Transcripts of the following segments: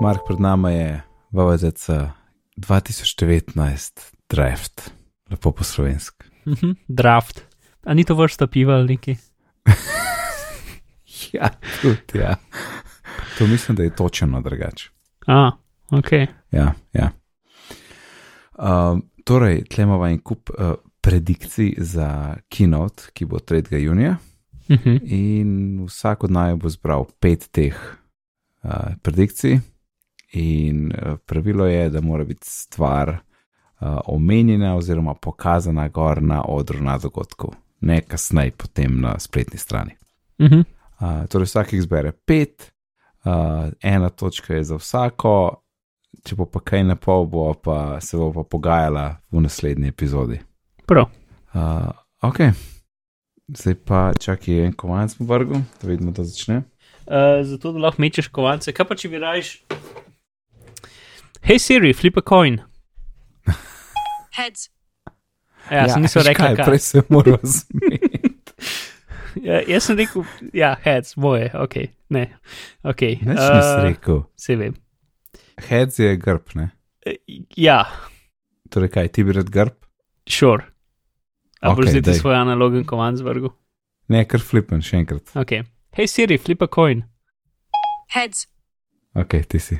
Mark, pred nami je VVZC 2019 draft, lepo po slovensk. Mhm, Draft. A ni to vrsta piva ali neki? Ja, tudi ja. To mislim, da je točno drugače. A, ok. Ja, ja. Uh, torej, tlemova en kup uh, predikcij za keynote, ki bo 3. junija, Mhm. in vsak od naju bo zbral pet teh uh, predikcij. In uh, pravilo je, da mora biti stvar uh, omenjena oziroma pokazana gor na odru na dogodku, ne kasneje potem na spletni strani. Mhm. Uh, torej, vsak jih zbere pet, uh, ena točka je za vsako, če bo pa kaj na pol, bo pa se bo pa pogajala v naslednji epizodi. Prav. Uh, ok, zdaj pa čakaj en kovanc v vrgu, da vidimo, da začne. Uh, zato, da lahko mečeš kovance. Kaj pa če bi rajš? Hej Siri, flip a coin. Heads. Ja, ja sem nisem rekel, kaj, kaj. prej se moram zmeniti. Ja, jaz sem rekel, ja, heads, moje, ok, ne, ok. Neč nisem rekel. Se vem. Heads je grb, ne? Eh, Ja, Torej, kaj ti bi rad grb? sure. A Ok, boš zdaj ti daj. svoj analogen kovanc vrgu? Ne, kar flipen, še enkrat. Ok. Hej Siri, flip a coin. Heads. Ok, ti si.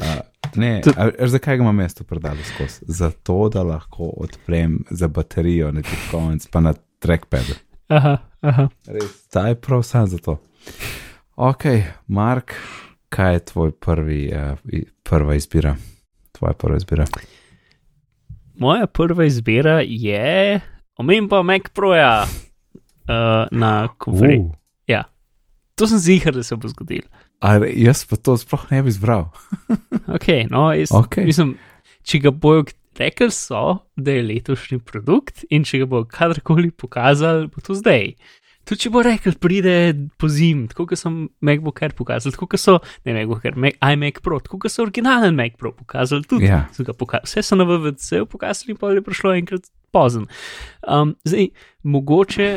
Uh, ne, Tud- a veš, zakaj ga imam mesto predalo skozi? Zato, da lahko odprem za baterijo na tip konec, pa na trackpadu. Aha, aha. Res, ta je prav sam za to. Ok, Mark, kaj je tvoj prvi, uh, prva izbira? Tvoja prva izbira. Moja prva izbira je omemba Mac Proja uh, na konferenci. Uh, To sem zihar, da se bo zgodil. A re- jaz pa to sploh ne bi izbral. Ok, no, jaz, Ok. mislim, če ga bojo rekli, so, da je letošnji produkt in če ga bojo kadarkoli pokazali, bo to zdaj. Tudi če bo rekel, pride po zim, tako kot sem MacBook Air pokazal, tako kot so, ne MacBook Air, Mac, iMac Pro, tako kot so originalen Mac Pro pokazali, tudi Ja. so ga pokazali. Vse so na VVC-ju pokazali, pa je prišlo enkrat pozen. Um, zdaj, mogoče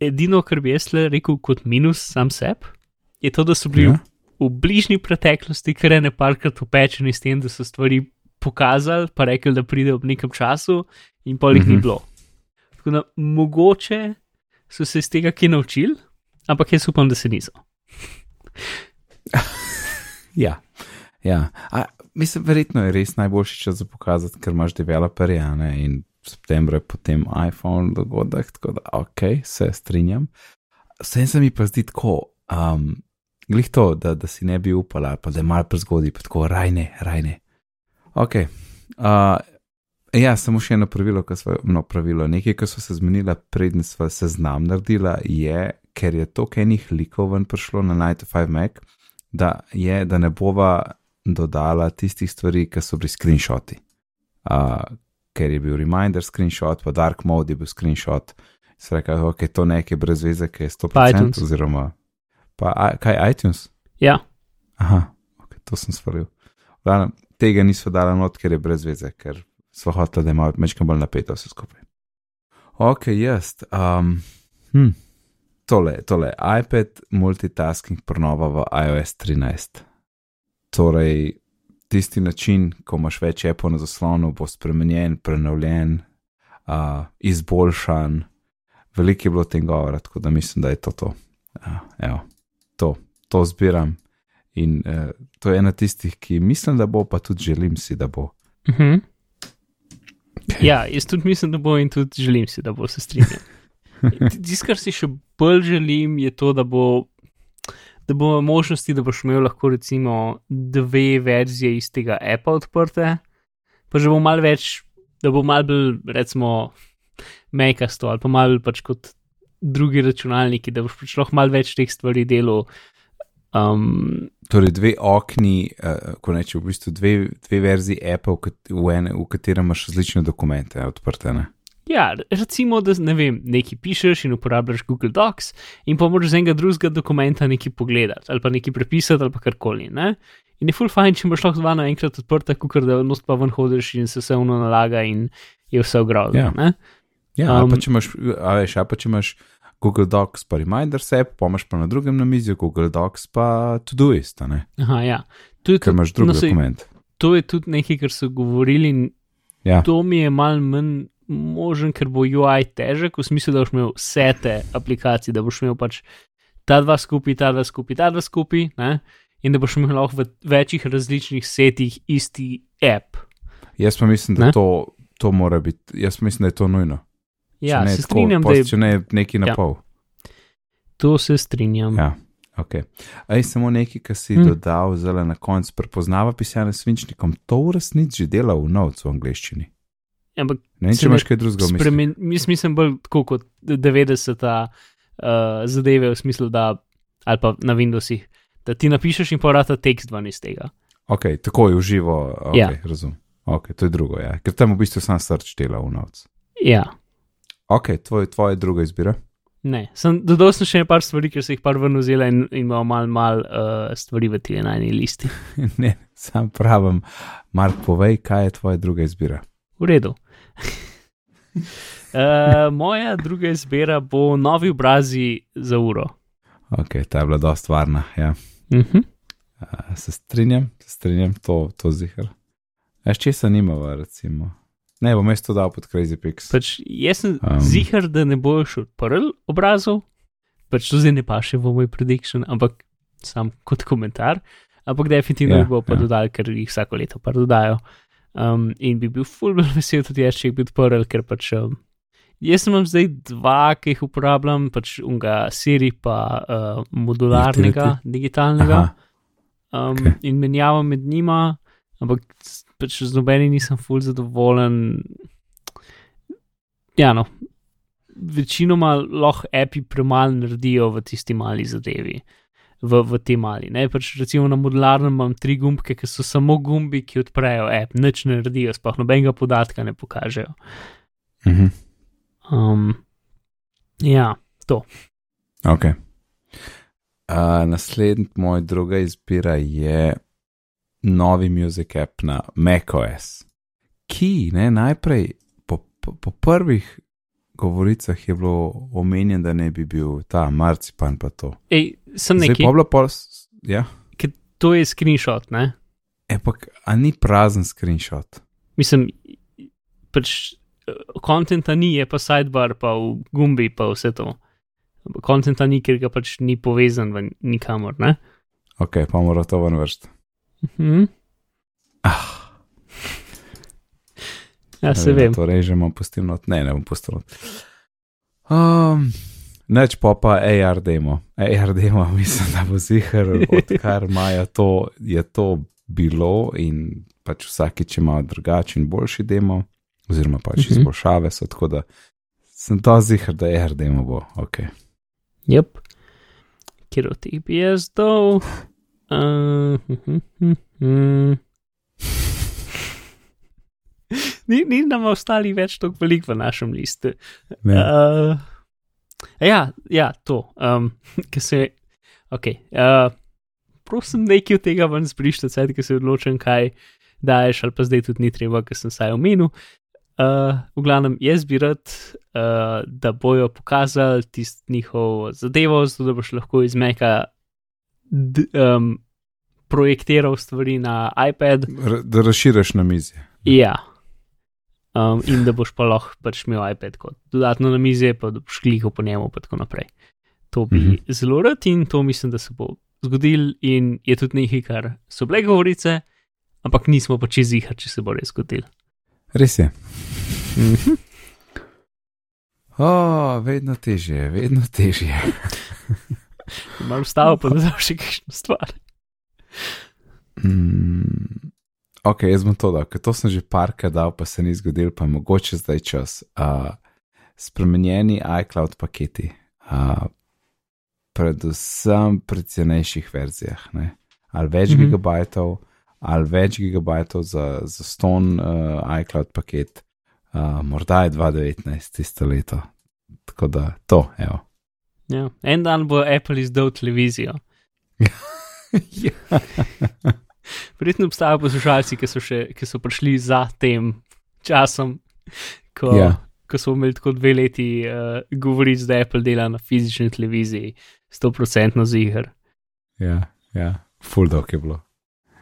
edino, kar bi jaz le rekel kot minus sam sebi, je to, da so bili Ja. V bližnji preteklosti kar ene parkrat upečeni s tem, da so stvari pokazali, pa rekli, da pride ob nekem času, in pol jih mm -hmm. ni Mhm. bilo. Tako da mogoče so se iz tega kaj naučili, ampak jaz upam, da se niso. Ja, ja. A, mislim, verjetno je res najboljši čas za pokazati, ker imaš developerje ne, in v septembru je potem iPhone dogodek, tako da ok, se strinjam. Vsem se mi pa zdi tako, um, glih to, da, da si ne bi upala, pa da je malo prezgodaj, pa tako rajne, rajne. Ok. Uh, ja, samo še eno pravilo, ki smo, no, pravilo, nekaj, ki so se zmenila, predn smo seznam naredila, je, ker je toliko enih likov ven prišlo na Night of 5 Mac, da je, da ne bova dodala tistih stvari, ki so bili screenshoti. Uh, ker je bil reminder screenshot, pa dark mode je bil screenshot. Se reka, ok, to nekaj brez veze, ki je 100%, Pa iTunes. oziroma pa a- kaj iTunes? Ja, Aha, okay, to sem svaril. Glavnem, tega niso dala not, ker je brez veze, ker so hoteli, da ima mečkam bolj napeto vse skupaj. Ok, jaz. Um, hm, tole, tole, iPad multitasking prenova v iOS 13. Torej, tisti način, ko imaš več Apple na zaslonu, bo spremenjen, prenovljen, uh, izboljšan. Veliko je bilo tem govora, tako da mislim, da je to to. Uh, evo, to, to zbiram. In uh, to je ena tistih, ki mislim, da bo, pa tudi želim si, da bo. uh -huh. ja jaz tudi mislim, da bo in tudi želim si, da bo se strinjal. Tisto, kar si še bolj želim, je to, da bo. Da bo možnosti, da boš imel lahko recimo dve verzije istega appa odprte, pa že bo malo več, da bo malo bolj, recimo, mekasto ali pa malo pač kot drugi računalniki, da boš pač lahko malo več teh stvari delal. Um, Torej, dve okni, uh, ko neče v bistvu dve, dve verziji Apple, v, ene, v katerem imaš različne dokumente odprte. Ne? Ja, recimo, da ne vem, nekaj pišeš in uporabljaš Google Docs, in pa moraš z enega drugega dokumenta nekaj pogledati, ali pa nekaj prepisati, ali pa karkoli. Ne? In je full fajn, če imaš lahko dva naenkrat odprta, kot da nos pa ven hodiš in se vse vno nalaga in je vse ogromno. Ja. ne. Ja, um, Um, pa če imaš, a veš, a pa če imaš Google Docs pa Reminders app, pa na drugem na mizi Google Docs pa Todoist, a ne? Aha, ja. To je, ker tudi, imaš drug no, dokument. to je tudi nekaj, kar so govorili. Ja, To mi je mal manj možen, ker bo UI težek, v smislu, da boš imel vse te aplikacije, da boš imel pač ta dva skupaj, ta dva skupaj, ta dva skupaj, ne? in da boš imel lahko v večjih različnih setih isti app. jaz pa mislim, da Ne? to, to mora biti, jaz mislim, da je to nujno. Ja, ne se tako, strinjam, pos- da je Če ne neki na Ja. pol. to se strinjam. Ja, ok. Aj, samo nekaj, kar si Mm. dodal, zelo na koncu, prepoznava pisanje s svinčnikom. To v resnici že dela v novcu v angleščini. Ampak Ne vem, če imaš kaj drugega v mislih. mis, mislim bolj tako kot 90-ta uh, zadeve v smislu, da ali pa na Windowsih, da ti napišeš in porata tekst ven iz tega. Ok, tako je uživo, ok, Ja. ja. razumem. Ok, to je drugo, ja. ker tam v bistvu sam srč dela v novcu. Ja, Ok, tvoj, tvoja druga izbira. ne. Sem, dodal sem še nekaj stvari, ker sem jih par ven vzela in, in imel mal, mal uh, stvari v tej najni listi. ne, sam pravim, Mark, povej, kaj je tvoja druga izbira. V redu. uh, moja druga izbira bo novi obrazi za uro. Ok, ta je bila dost varna. Ja. Uh -huh. A, se strinjam, se strinjam, to, to zihar. Veš, česa nimava, recimo. Ne, bom jaz to dal pod Crazy Pix. Pač jaz sem Um. zihar, da ne boš odprl obrazov, pač to zdaj ne paše v moj prediction, ampak sam kot komentar. Ampak definitivno Ja, jih bo pa ja. dodal, ker jih vsako leto pa dodajo. Um, in bi bil ful bolj vesel tudi jaz, če jih bi odprl, ker pač. Um, Jaz imam zdaj dva, ki jih uporabljam, pač unga Siri, pa uh, modularnega, Utility. digitalnega. Aha, Um, okay. In menjavam med njima, ampak pač z nobenim nisem ful zadovoljen. Ja, no, večinoma lahko api premalo naredijo v tisti mali zadevi, v, v tej mali. Ne? Pač recimo na modularnem imam tri gumbke, ki so samo gumbi, ki odprejo app, nič ne naredijo, sploh nobenega podatka ne pokažejo. -huh. Um, ja, Ok. Uh, Naslednji moj druga izbira je novi music app na macOS, ki ne, najprej po, po, po prvih govoricah je bilo omenjen, da ne bi bil ta marcipan pa to. Ej, sem Zdaj pa je bilo pol, ja, to je screenshot, ne? ampak a ni prazen screenshot. Mislim, pač kontenta ni, je pa sidebar, pa v gumbi, pa vse to. Kontenta ni, ker ga pač ni povezan v nikamor, ne? Ok, pa mora to ven vrst. Mhm. Ah, Ja, se vem. To režemo, pustim not. Ne, ne bom pustil not. Um, Neč pa pa AR demo. AR demo, mislim, da bo zihar, odkar imajo to, je to bilo in pač vsakič ima drugačen in boljši demo, oziroma pač Mhm. izboljšave so, tako da sem to zihar, da AR demo bo, ok. Yep. Kjer od teh bi jaz dal? Uh, hm, hm, hm. Ni, ni nam ostali več tako veliko v našem listu. Ne, Uh, ja, ja, to, um, ki se. Ok. Uh, prosim, nekaj od tega ven zbrište, saj ki se odločim, kaj daješ, ali pa zdaj tudi ni treba, ker sem saj omenil. Uh, v glavnem, jaz bi rad, uh, da bojo pokazali tisto njihovo zadevo, zato da boš lahko iz Meka um, projektiral stvari na iPad. R- da razširiš na mizi. Ja. Um, in da boš pa lahko pač imel iPad kot dodatno na mizi, pa da boš klikal po njemu, in tako naprej. To bi mm. -hmm. zelo rad in to mislim, da se bo zgodil, in je tudi nekaj, kar so bile govorice, ampak nismo pa čez jih, če se bo res zgodil. Res je. Mm -hmm. O, vedno težje, vedno težje. Malo vstavo, pa da daš še kakšno stvar. Mm, ok, jaz bom to dal, ker to sem že parkrat dal, pa se ni zgodil, pa mogoče zdaj čas. Uh, spremenjeni iCloud paketi, uh, predvsem pri cenejših verzijah, ne? ali več mm. -hmm. gigabajtov, ali več gigabajtov za, za ston uh, iCloud paket, uh, morda je 2019 tisto leto. Tako da to, evo. Ja. En dan bo Apple izdal televizijo. ja. Verjetno obstajajo poslušalci, ki so, še, ki so prišli za tem časom, ko, Ja. ko smo imeli tako dve leti uh, govoriti, da Apple dela na fizični televiziji, 100% ziger. Ja, ja, full dog je bilo.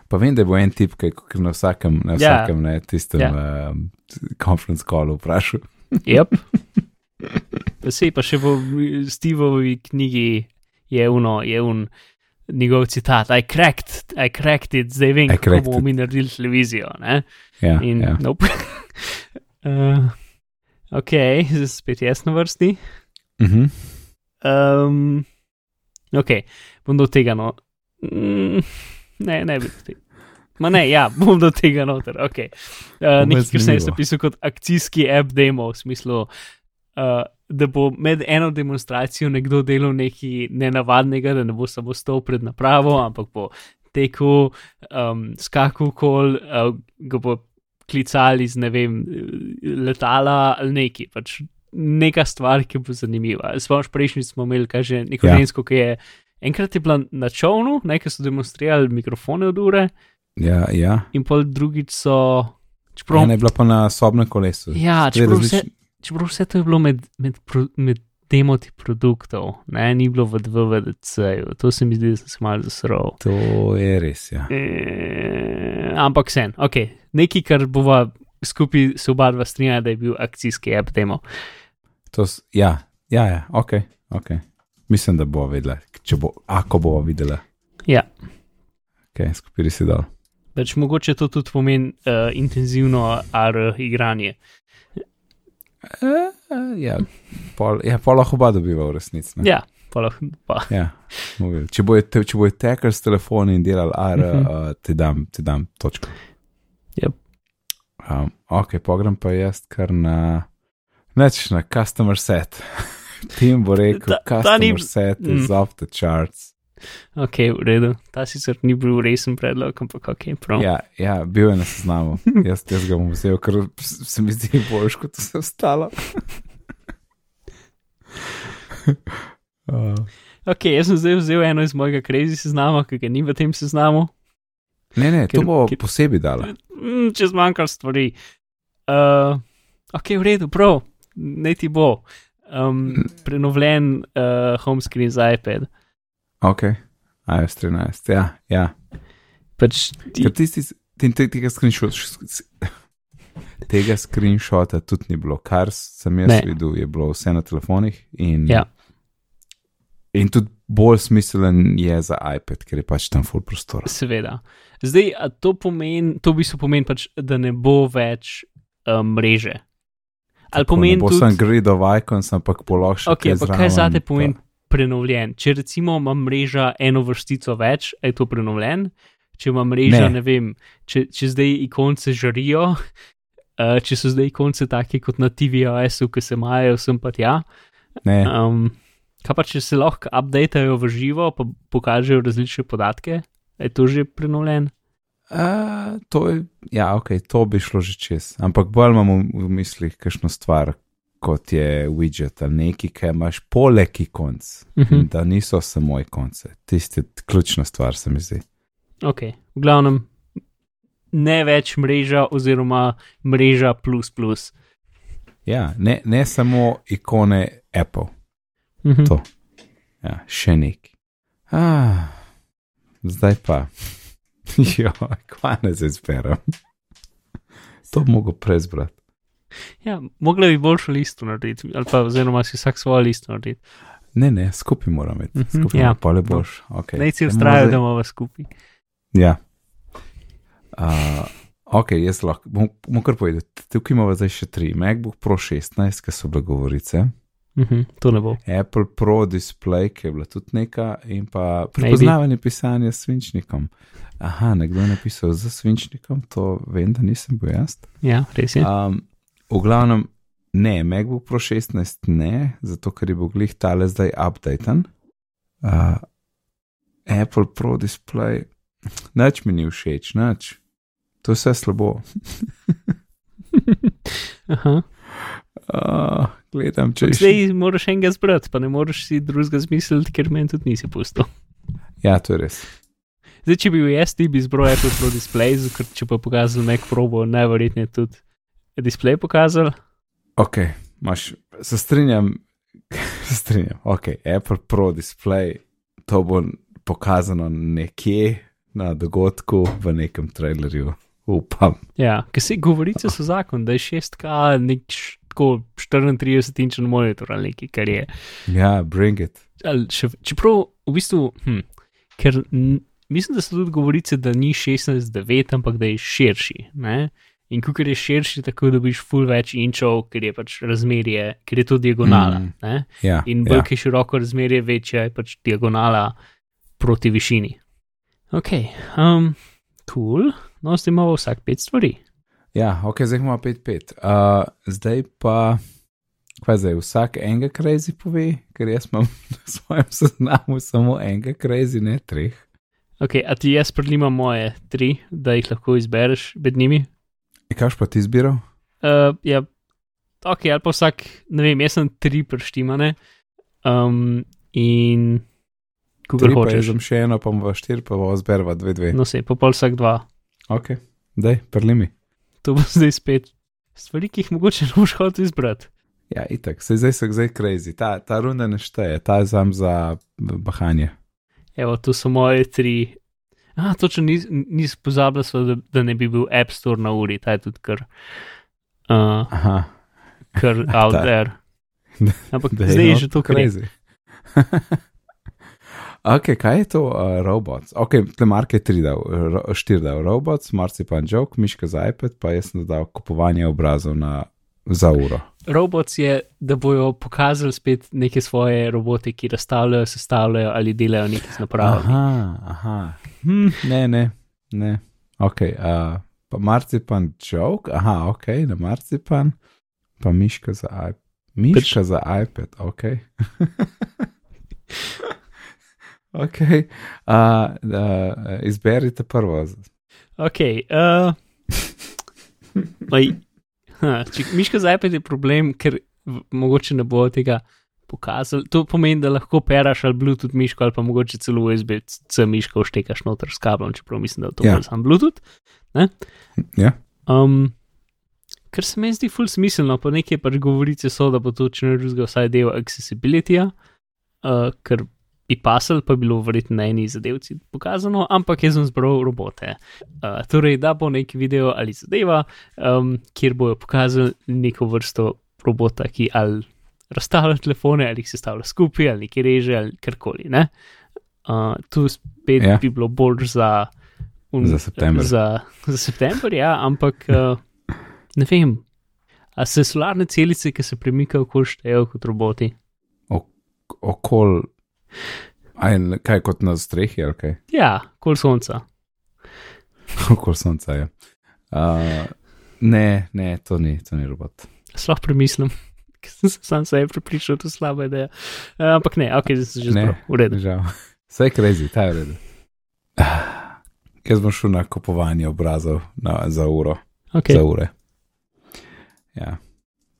Pa vem, da bo en tip, ki je na vsakem, na Ja. vsakem ne, tistem Ja. yeah. um, conference callu vprašal. Yep. Sej pa še v Stevovi knjigi je uno, je un njegov citat, I cracked, I cracked it, zdaj vem, I kako bomo mi naredili televizijo. Ne? Ja, In ja. nope. uh, ok, zdaj spet jaz na vrsti. Uh -huh. Um, ok, bom do tega no. Mm, ne, ne bi. Ma ne, ja, bom do tega noter. Okay. Uh, Bo Nekaj, kar sem jaz napisal kot akcijski app demo, v smislu, uh, da bo med eno demonstracijo nekdo delal nekaj nenavadnega, da ne bo samo stal pred napravo, ampak bo tekel, um, skakal kol, uh, ga bo klicali z ne vem, letala ali nekaj. Pač neka stvar, ki bo zanimiva. Spomniš, prejšnji smo imeli, kaj že neko Ja. ja. žensko, ki je enkrat je bila na čovnu, nekaj so demonstrirali mikrofone od ure, ja, ja. in pol drugič so. Čeprav, Ena je bila pa na sobnem kolesu. ja, čeprav vse, različni- čeprav vse to je bilo med, med, med demoti produktov, ne, ni bilo v DVDC-ju, to se mi zdi, da sem se malo zasral. To je res, ja. E, ampak sen, ok, nekaj, kar bova skupaj se oba dva strinjala, da je bil akcijski app demo. To, ja, ja, ja, ok, ok. Mislim, da bo vedela, če bo, ako bo videla. Ja. Ok, skupili si dol. Pač mogoče to tudi pomeni uh, intenzivno AR igranje. Ja, pol, ja, pol lahko oba dobiva v resnici. Ja, pa lahko. Pa. Ja, mobil. če bojo te- če bojo tekli s telefoni in delali AR, uh Mhm. -huh. uh, ti dam, ti dam točko. Yep. Um, ok, pogrem pa jaz kar na, neč na customer set. Tim bo rekel, ta customer ni- set is Mm. off the charts. Ok, v redu. Ta sicer ni bil resen predlog, ampak ok, prav. Ja, ja, bil je na seznamu. Jaz, jaz ga bom vzel, ker se mi zdi boljš kot vse ostalo. uh, Ok, jaz sem zdaj vzel eno iz mojega crazy seznama, ki ga ni v tem seznamu. ne, ne, to Ker- bo ker- posebej dala. Mm, Če zmanjkar stvari. Uh, ok, v redu, prav, ne ti bo. Um, prenovljen uh, home screen za iPad. Ok, iOS 13, ja, ja. Pač ti, Ker tisti, ti, ti, tega screenshot, tega screenshota tudi ni bilo, kar sem jaz Ne. videl, je bilo vse na telefonih. In, Ja. in tudi bolj smiselen je za iPad, ker je pač tam full prostora. seveda. Zdaj, to pomeni, to v bistvu pomeni, pač, da ne bo več um, mreže. Ali pomeni ne bo tudi, sem gridov icon, ampak položaj. Ok, ampak kaj zate pomeni prenovljen? Če recimo ima mreža eno vrstico več, je to prenovljen? Če ima mreža, Ne. ne, vem, če, če zdaj ikonce žarijo, uh, če so zdaj ikonce take kot na TVOS-u, ki se majajo sem pa tja. Ne, Um, kaj pa če se lahko updatejo v živo, pa pokažejo različne podatke, je to že prenovljen? Uh, to je, ja, ok, to bi šlo že čez. Ampak bolj imamo v mislih kakšno stvar, kot je widget ali nekaj, ki imaš poleg ikonc, uh Mhm. -huh. da niso samo ikonce. Tisti je ključna stvar, se mi zdi. Ok, v glavnem ne več mreža oziroma mreža plus plus. Ja, ne, ne samo ikone Apple, Mhm. To. ja, še nek. Ah, zdaj pa. Jo, kva ne zdaj zberem. To mogel prezbrati. Ja, mogla bi boljšo listo narediti, ali pa oziroma si vsak svojo listo narediti. Ne, ne, skupaj moramo imeti. Mhm, Skupaj ja. ja. pa le boš. Okay. Naj si Ja, moramo da imamo skupaj. Ja. Uh, ok, jaz lahko, bom, bom kar povedal. Tukaj imamo zdaj še tri. MacBook Pro 16, ki so bile govorice, Mhm, to ne bo. Apple Pro Display, ki je bila tudi neka, in pa prepoznavanje pisanja s svinčnikom. Aha, nekdo je napisal z svinčnikom, to vem, da nisem bil jaz. Ja, res je. Um, v glavnem, ne, MacBook Pro 16 ne, zato ker je bil glih tale zdaj updaten. Uh, Apple Pro Display, nič mi ni všeč, nič. To je vse slabo. Aha. Uh, gledam, če še. Zdaj moraš enega zbrati, pa ne moreš si drugega zmisliti, ker meni tudi nisi pustil. Ja, to je res. Zdaj, če bi bil jaz, ti bi zbral Apple Pro Display, ker če pa pokazal Mac Pro, bo najverjetneje tudi display pokazal. Ok, imaš, se strinjam, se strinjam. Ok, Apple Pro Display, to bo pokazano nekje na dogodku v nekem trailerju. Upam. Ja, ker se govorice so zakon, da je 6K nek š- tako 34 inčen monitor ali nekaj, kar je. Ja, bring it. Ali Še, čeprav v bistvu, hm, ker n, mislim, da so tudi govorice, da ni 16-9, ampak da je širši. Ne? In ko je širši, tako dobiš full več inčov, ker je pač razmerje, ker je to diagonala. Mm. Ja, In bolj ja. je široko razmerje, večja je pač diagonala proti višini. Ok, um, cool. No, zdaj imamo vsak pet stvari. ja, ok, zdaj imamo 5-5. Uh, zdaj pa, kaj zdaj, vsak enega crazy pove, ker jaz imam na svojem seznamu samo enega crazy, ne treh. Ok, a ti jaz prelimam moje tri, da jih lahko izbereš med njimi? Kaj pa ti izbiral? Uh, ja, ok, ali pa vsak, ne vem, jaz sem tri prštimane. Um, in pa hočeš. jaz sem še eno, pa bomo štiri, pa bomo zberva dve, dve. No, se, pa pol vsak dva. Ok, daj, prlimi. To bo zdaj spet stvari, ki jih mogoče ne boš hotel izbrati. Ja, itak, se zdaj so zdaj crazy. Ta, ta runda ne šteje, ta je sam za bahanje. Evo, tu so moje tri. Ah, točno nis, nis pozabila, da, da ne bi bil App Store na uri, ta je tudi kar, uh, Aha, kar out there. Ampak da zdaj je že to crazy. ok, kaj je to uh, robots? Ok, tle Mark je tri dal, ro, štiri dal robots, marcipan joke, miška za iPad, pa jaz sem dodal kupovanje obrazov na, za uro. Robots je, da bojo pokazali spet neke svoje robote, ki razstavljajo, sestavljajo ali delajo nekaj z napravami. Aha, aha. Hm, ne, ne, ne. Ok, uh, pa marcipan joke, aha, ok, na marcipan, pa miška za iPad. Miška za iPad, ok. ok, uh, uh, izberite prvo. Ok. Uh, maj, ha, če, miška za iPad je problem, ker v, mogoče ne bo tega pokazal. To pomeni, da lahko peraš ali Bluetooth miško, ali pa mogoče celo USB-C miško vštekaš noter s kablom, čeprav mislim, da je to Ja. samo Bluetooth. Ja, Um, Ker se mi zdi ful smiselno, pa nekaj pač govorice so, da bo to če ne drugega vsaj del accessibility-ja, uh, ker bi pasel, pa bi bilo verjetno na eni zadevci pokazano, ampak jaz sem zbral robote. Uh, torej, da bo neki video ali zadeva, um, kjer bojo pokazali neko vrsto robota, ki ali razstavlja telefone, ali jih sestavlja skupaj, ali nekaj reže, ali karkoli. ne. Uh, tu spet Ja. ja. bi bilo bolj za. un- Za september. Za, za september, ja, ampak uh, ne vem. A se solarne celice, ki se premikajo, kot štejejo kot roboti? okol. Aj, kaj kot na strehi, ali kaj? Ja, kol sonca. Okol sonca je. Uh, ne, ne, to ni, to ni robot. Sploh premislim, sem se sam sebe prepričal, da je to slaba ideja. Uh, ampak ne, ok, zdaj sem že Ne. zbral, v redu. Žal. Vse je crazy, ta je v redu. Ah, Jaz bom šel na kupovanje obrazov na, za uro, Okay. za ure. Ja.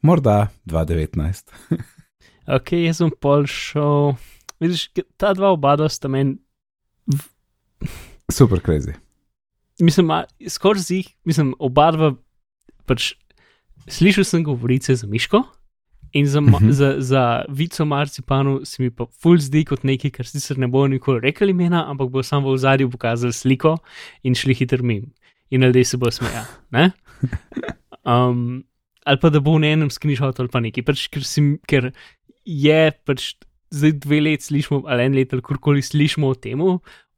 Morda 2019. ok, jaz sem pol šel. Vidiš, ta dva obada sta meni, Super crazy. mislim, skoraj z jih, mislim, oba dva, pač slišal sem govorice za Miško. In za, ma, Mhm. za, za vico marcipanu se mi pa ful zdi kot nekaj, kar sicer ne bo nikoli rekel imena, ampak bo samo v zadju pokazal sliko in šli hiter mim. In ljudje se bo smeja. Um, ali pa da bo v enem screenshotu ali pa nekaj, pač, ker, si, ker je pač zdaj dve leti slišimo, ali en let ali karkoli slišimo o tem,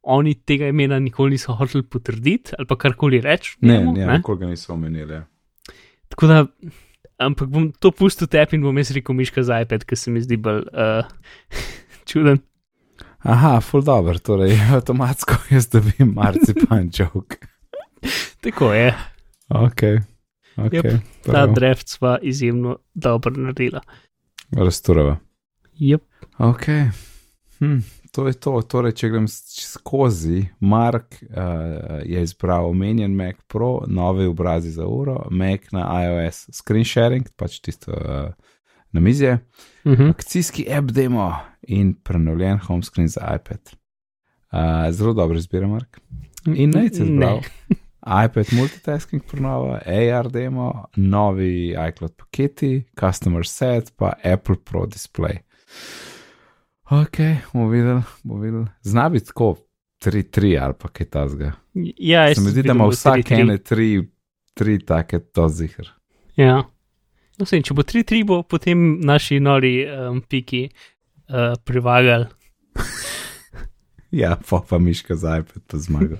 oni tega imena nikoli niso hoteli potrditi ali pa karkoli reči. Ne, njemu, ne, nikoli ga niso omenili. ja. Tako da, ampak bom to pustil tepi in bom jaz rekel miška za iPad, ker se mi zdi bolj uh, čuden. Aha, full dobro, torej avtomatsko jaz dobim marcipan joke. Tako je, Ok, ok. Yep, ta draft sva izjemno dobro naredila. Rasturava. Yep. Ok. Hm, to je to. Torej, če grem skozi, Mark uh, je izbral omenjen Mac Pro, nove obrazi za uro, Mac na iOS, screen sharing, pač tisto uh, na mizje, Uh -huh. akcijski app demo in prenovljen home screen za iPad. Uh, zelo dobro izbira, Mark. In naj se izbral. iPad multitasking prenova, AR demo, novi iCloud paketi, customer set, pa Apple Pro display. Ok, bomo videli, bomo videli. Zna biti tako 3-3 ali pa kaj tasga. Ja, jaz Se mi zdi, da ima bo vsak 3-3. ene tri, tri take to zihar. Ja. No, sej, če bo 3-3, bo potem naši nori um, piki uh, privagali. Ja, pa pa miška za iPad pa zmaga.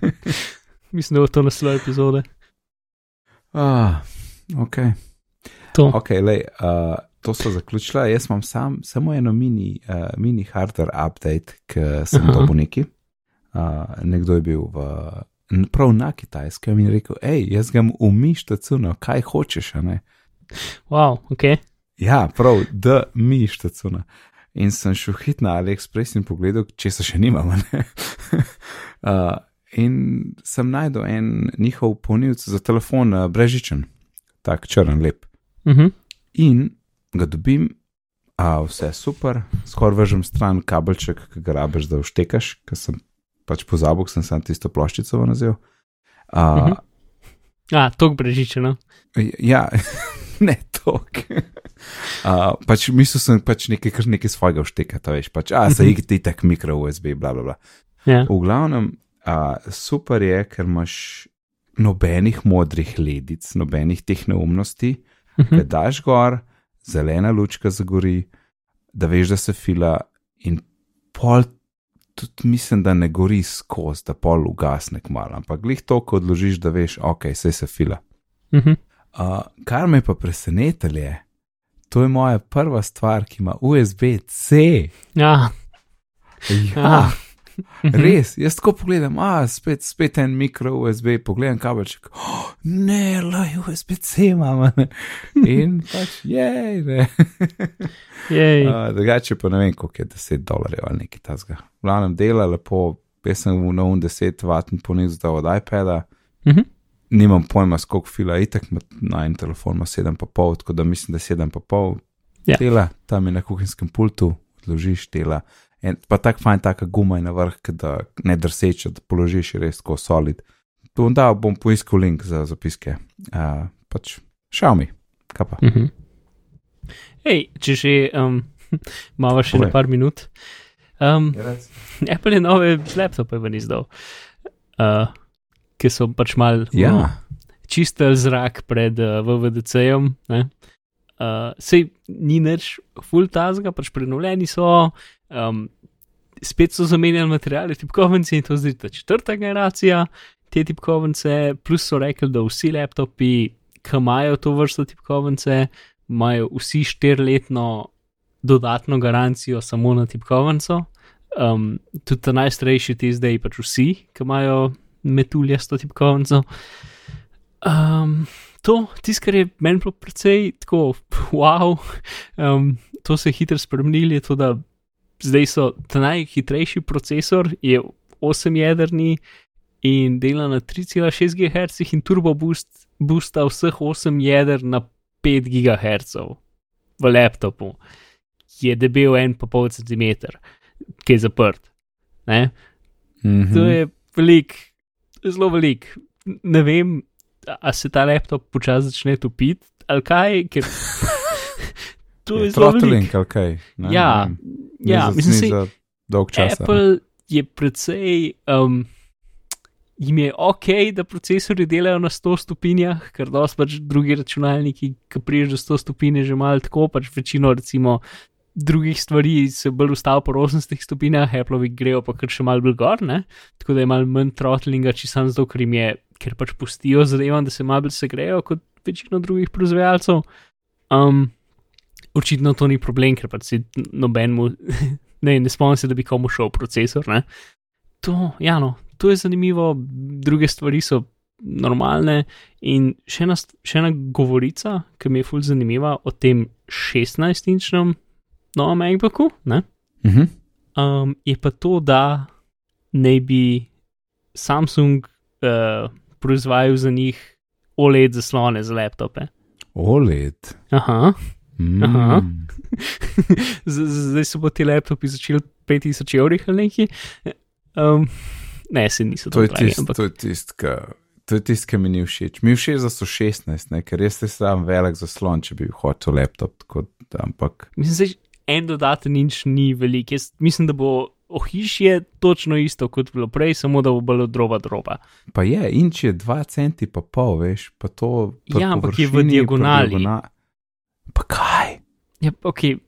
Mislim, da bo to naslov epizode. ah, ok, To. ok, lej, uh, to so zaključila. Jaz imam sam, samo eno mini, uh, mini hardware update, ki sem Aha. dobil neki. Uh, nekdo je bil v, prav na kitajskem in rekel, hej, jaz ga umištacuno, kaj hočeš, a ne? Wow, ok. Ja, prav, da mi štacuna. In sem šel hit na AliExpress in pogledal, če se še nimamo. uh, in sem najdel en njihov ponudnik za telefon, uh, brežičen, tak črn, lep. Uh -huh. In ga dobim, a vse super, skoraj vržem stran kabelček, ki ga rabiš, da vštekaš, ker sem pač pozabil, sem sam tisto ploščico nazel. Uh, Mhm. A, tok brežičeno. Ja, ne tok. Uh, pač mislil sem pač nekaj, kar nekaj svojega všteka, to veš, pač, a se igti tak mikro USB, bla bla bla. Ja. V glavnem, uh, super je, ker imaš nobenih modrih ledic, nobenih teh neumnosti, Uh -huh. daš gor, zelena lučka zagori, da veš, da se fila in pol. Tudi mislim, da ne gori skozi, da pol ugasne kmalo, ampak glih to, ko odložiš, da veš, ok, sej se fila. Uh -huh. Uh, kar me pa presenetilo je, to je moja prva stvar, ki ima USB-C. Ja. Ja, Aha. Res, jaz tako pogledam, a spet, spet en mikro USB, pogledam kabelček. Oh, ne, la USB-C imamo. ne." In pač je, ne. Jej. Uh, drugače pa ne vem, koliko je 10 dolarjev ali nekaj tasga. V glavnem dela lepo, jaz sem v novem 10 vatn ponizal od iPada. Mhm. Nimam pojma, koliko fila, itek ima na en telefon, ima 7,5, tako da mislim, da 7,5 Ja. dela, tam je na kuhinjskem pultu, odložiš dela. En, pa tako fajn, taka guma je na vrh, da ne drseče, da položiš je res tako solid. Tu da bom poiskal link za zapiske. Uh, pač šal mi, kaj pa. Mhm. Hej, če že um, imamo še Povej. nekaj minut. Um, Apple je nove laptope ven izdal, uh, ki so pač mal Ja, no, čistil zrak pred uh, VVDC-jem. Uh, sej ni nič full tazga, pač prenovljeni so, um, spet so zamenjali materiale, tipkovnice in to zdaj ta četrta generacija te tipkovnice, plus so rekli, da vsi laptopi, ki imajo to vrsto tipkovnice, imajo vsi štiriletno dodatno garancijo samo na tipkovnico. Um, tudi ta najstarejši ti zdaj pač vsi, ki imajo metulje s to tipkovnico. Um, to, tisto, kar je meni bilo precej tako, wow, um, to se je hitro spremenili, je to, da zdaj so ta najhitrejši procesor, je 8-jedrni in dela na 3,6 GHz in turbo boost, boosta vseh 8 jeder na 5 GHz v laptopu, ki je debel 1,5 cm, ki je zaprt. Ne? mhm. To je velik, zelo velik. Ne vem, a se ta laptop počasi začne topiti ali kaj, ker to je zelo veliko. Throttling ali kaj. ne, Ja, ne. Ni ja, za- mislim, sej za dolg čas. Apple je precej. Um, Jim je ok, da procesori delajo na 100 stopinjah, ker dosti pač drugi računalniki, ki priješ do 100 stopinj, že malo tako, pač večino recimo drugih stvari se bolj ustavijo po 80 stopinjah, Appleovi grejo pa kar še malo bolj gor, ne? tako da je malo manj throttlinga, če sam zato, ker jim je, ker pač pustijo zadevam, da se malo bolj segrejo kot večino drugih proizvajalcev. Um, očitno to ni problem, ker pač si nobenemu, ne, ne spomnim se, da bi komu šel procesor. Ne? To, ja, no, to je zanimivo, druge stvari so normalne. In še ena, še ena govorica, ki mi je fulj zanimiva o tem 16-inčnem novem MacBooku, ne? Mhm. um, je pa to, da naj bi Samsung uh, proizvajal za njih OLED zaslone za laptope. OLED. Aha. Mm. Aha. Zdaj so pa ti laptopi začeli 5000 evrih ali neki. Um, ne, se niso To dragi, tisto, ampak to je tisto, ka- to je tisto, kar mi ni všeč. Mi všeč, da so 16, ne? ker res je sam velik zaslon, če bi hotel laptop. Tako, da, ampak mislim, da en dodaten inč ni velik. Jaz mislim, da bo ohiš je točno isto kot bilo prej, samo da bo bolj od roba droba. Pa je, inč je 2 centi pa pol, veš, pa to. pri Ja, ampak je v diagonali. diagona- Pa kaj? Ja, okay.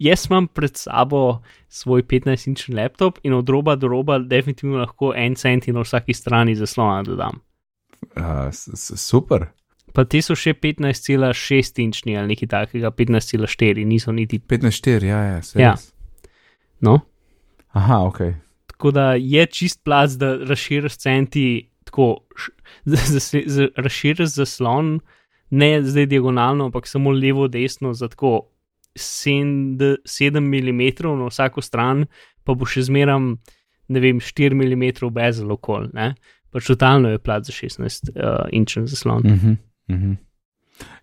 Jaz imam pred sabo svoj 15-inčni laptop in od roba do roba definitivno lahko en centi na vsaki strani zaslona dodam. Uh, super. Pa ti so še 15,6 inčni ali nekaj takega, 15,4, niso niti. 15-4, ja, ja, se Ja. No? Aha, ok. Tako da je čist plac, da razširiš centi, tako razširiš zaslon, ne zdaj diagonalno, ampak samo levo, desno, za tako 7, 7 mm na vsako stran, pa bo še zmeram, ne vem, 4 mm bezel okol. ne. Pač totalno je plac za 16 uh, inčen zaslon. Uh -huh, uh -huh.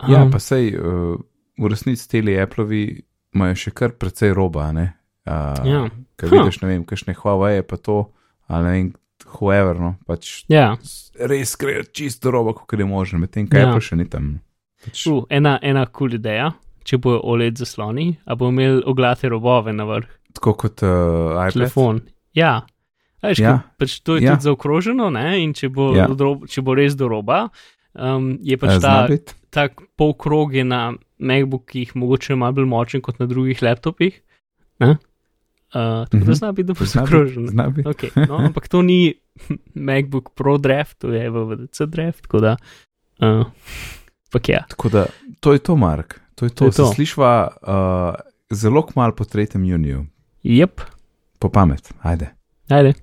Ja, Um, pa sej uh, v resnici teli Applevi imajo še kar precej roba, ne? Uh, Ja. Ker Huh. vidiš, ne vem, kakšne Huawei pa to, ali ne vem, whoever, no, pač ja. res gre čisto roba, kot je možno, medtem ko Ja. Apple še ni tam. Pač, Uh, ena, ena kul cool ideja, če bo OLED zasloni, a bo imel oglate robove na vrh. tako kot uh, iPad. telefon. Ja. Veš, Ja. pač to je Ja. tudi zaokroženo, ne? in če bo, Ja. rob, če bo res do roba, um, je Eh, pač zna ta biti. tak polkrog je na MacBookih mogoče malo bolj močen kot na drugih laptopih. Uh, tako Mhm. da zna biti, da bo zaokrožen. Okay, no, ampak to ni MacBook Pro Draft, to je VVDC Draft, tako da. Uh, ja. Tako da to je to, Mark. To je to. To je Se to. slišva uh, zelo kmalo po 3. juniju. Jep, Po pamet, ajde. ajde.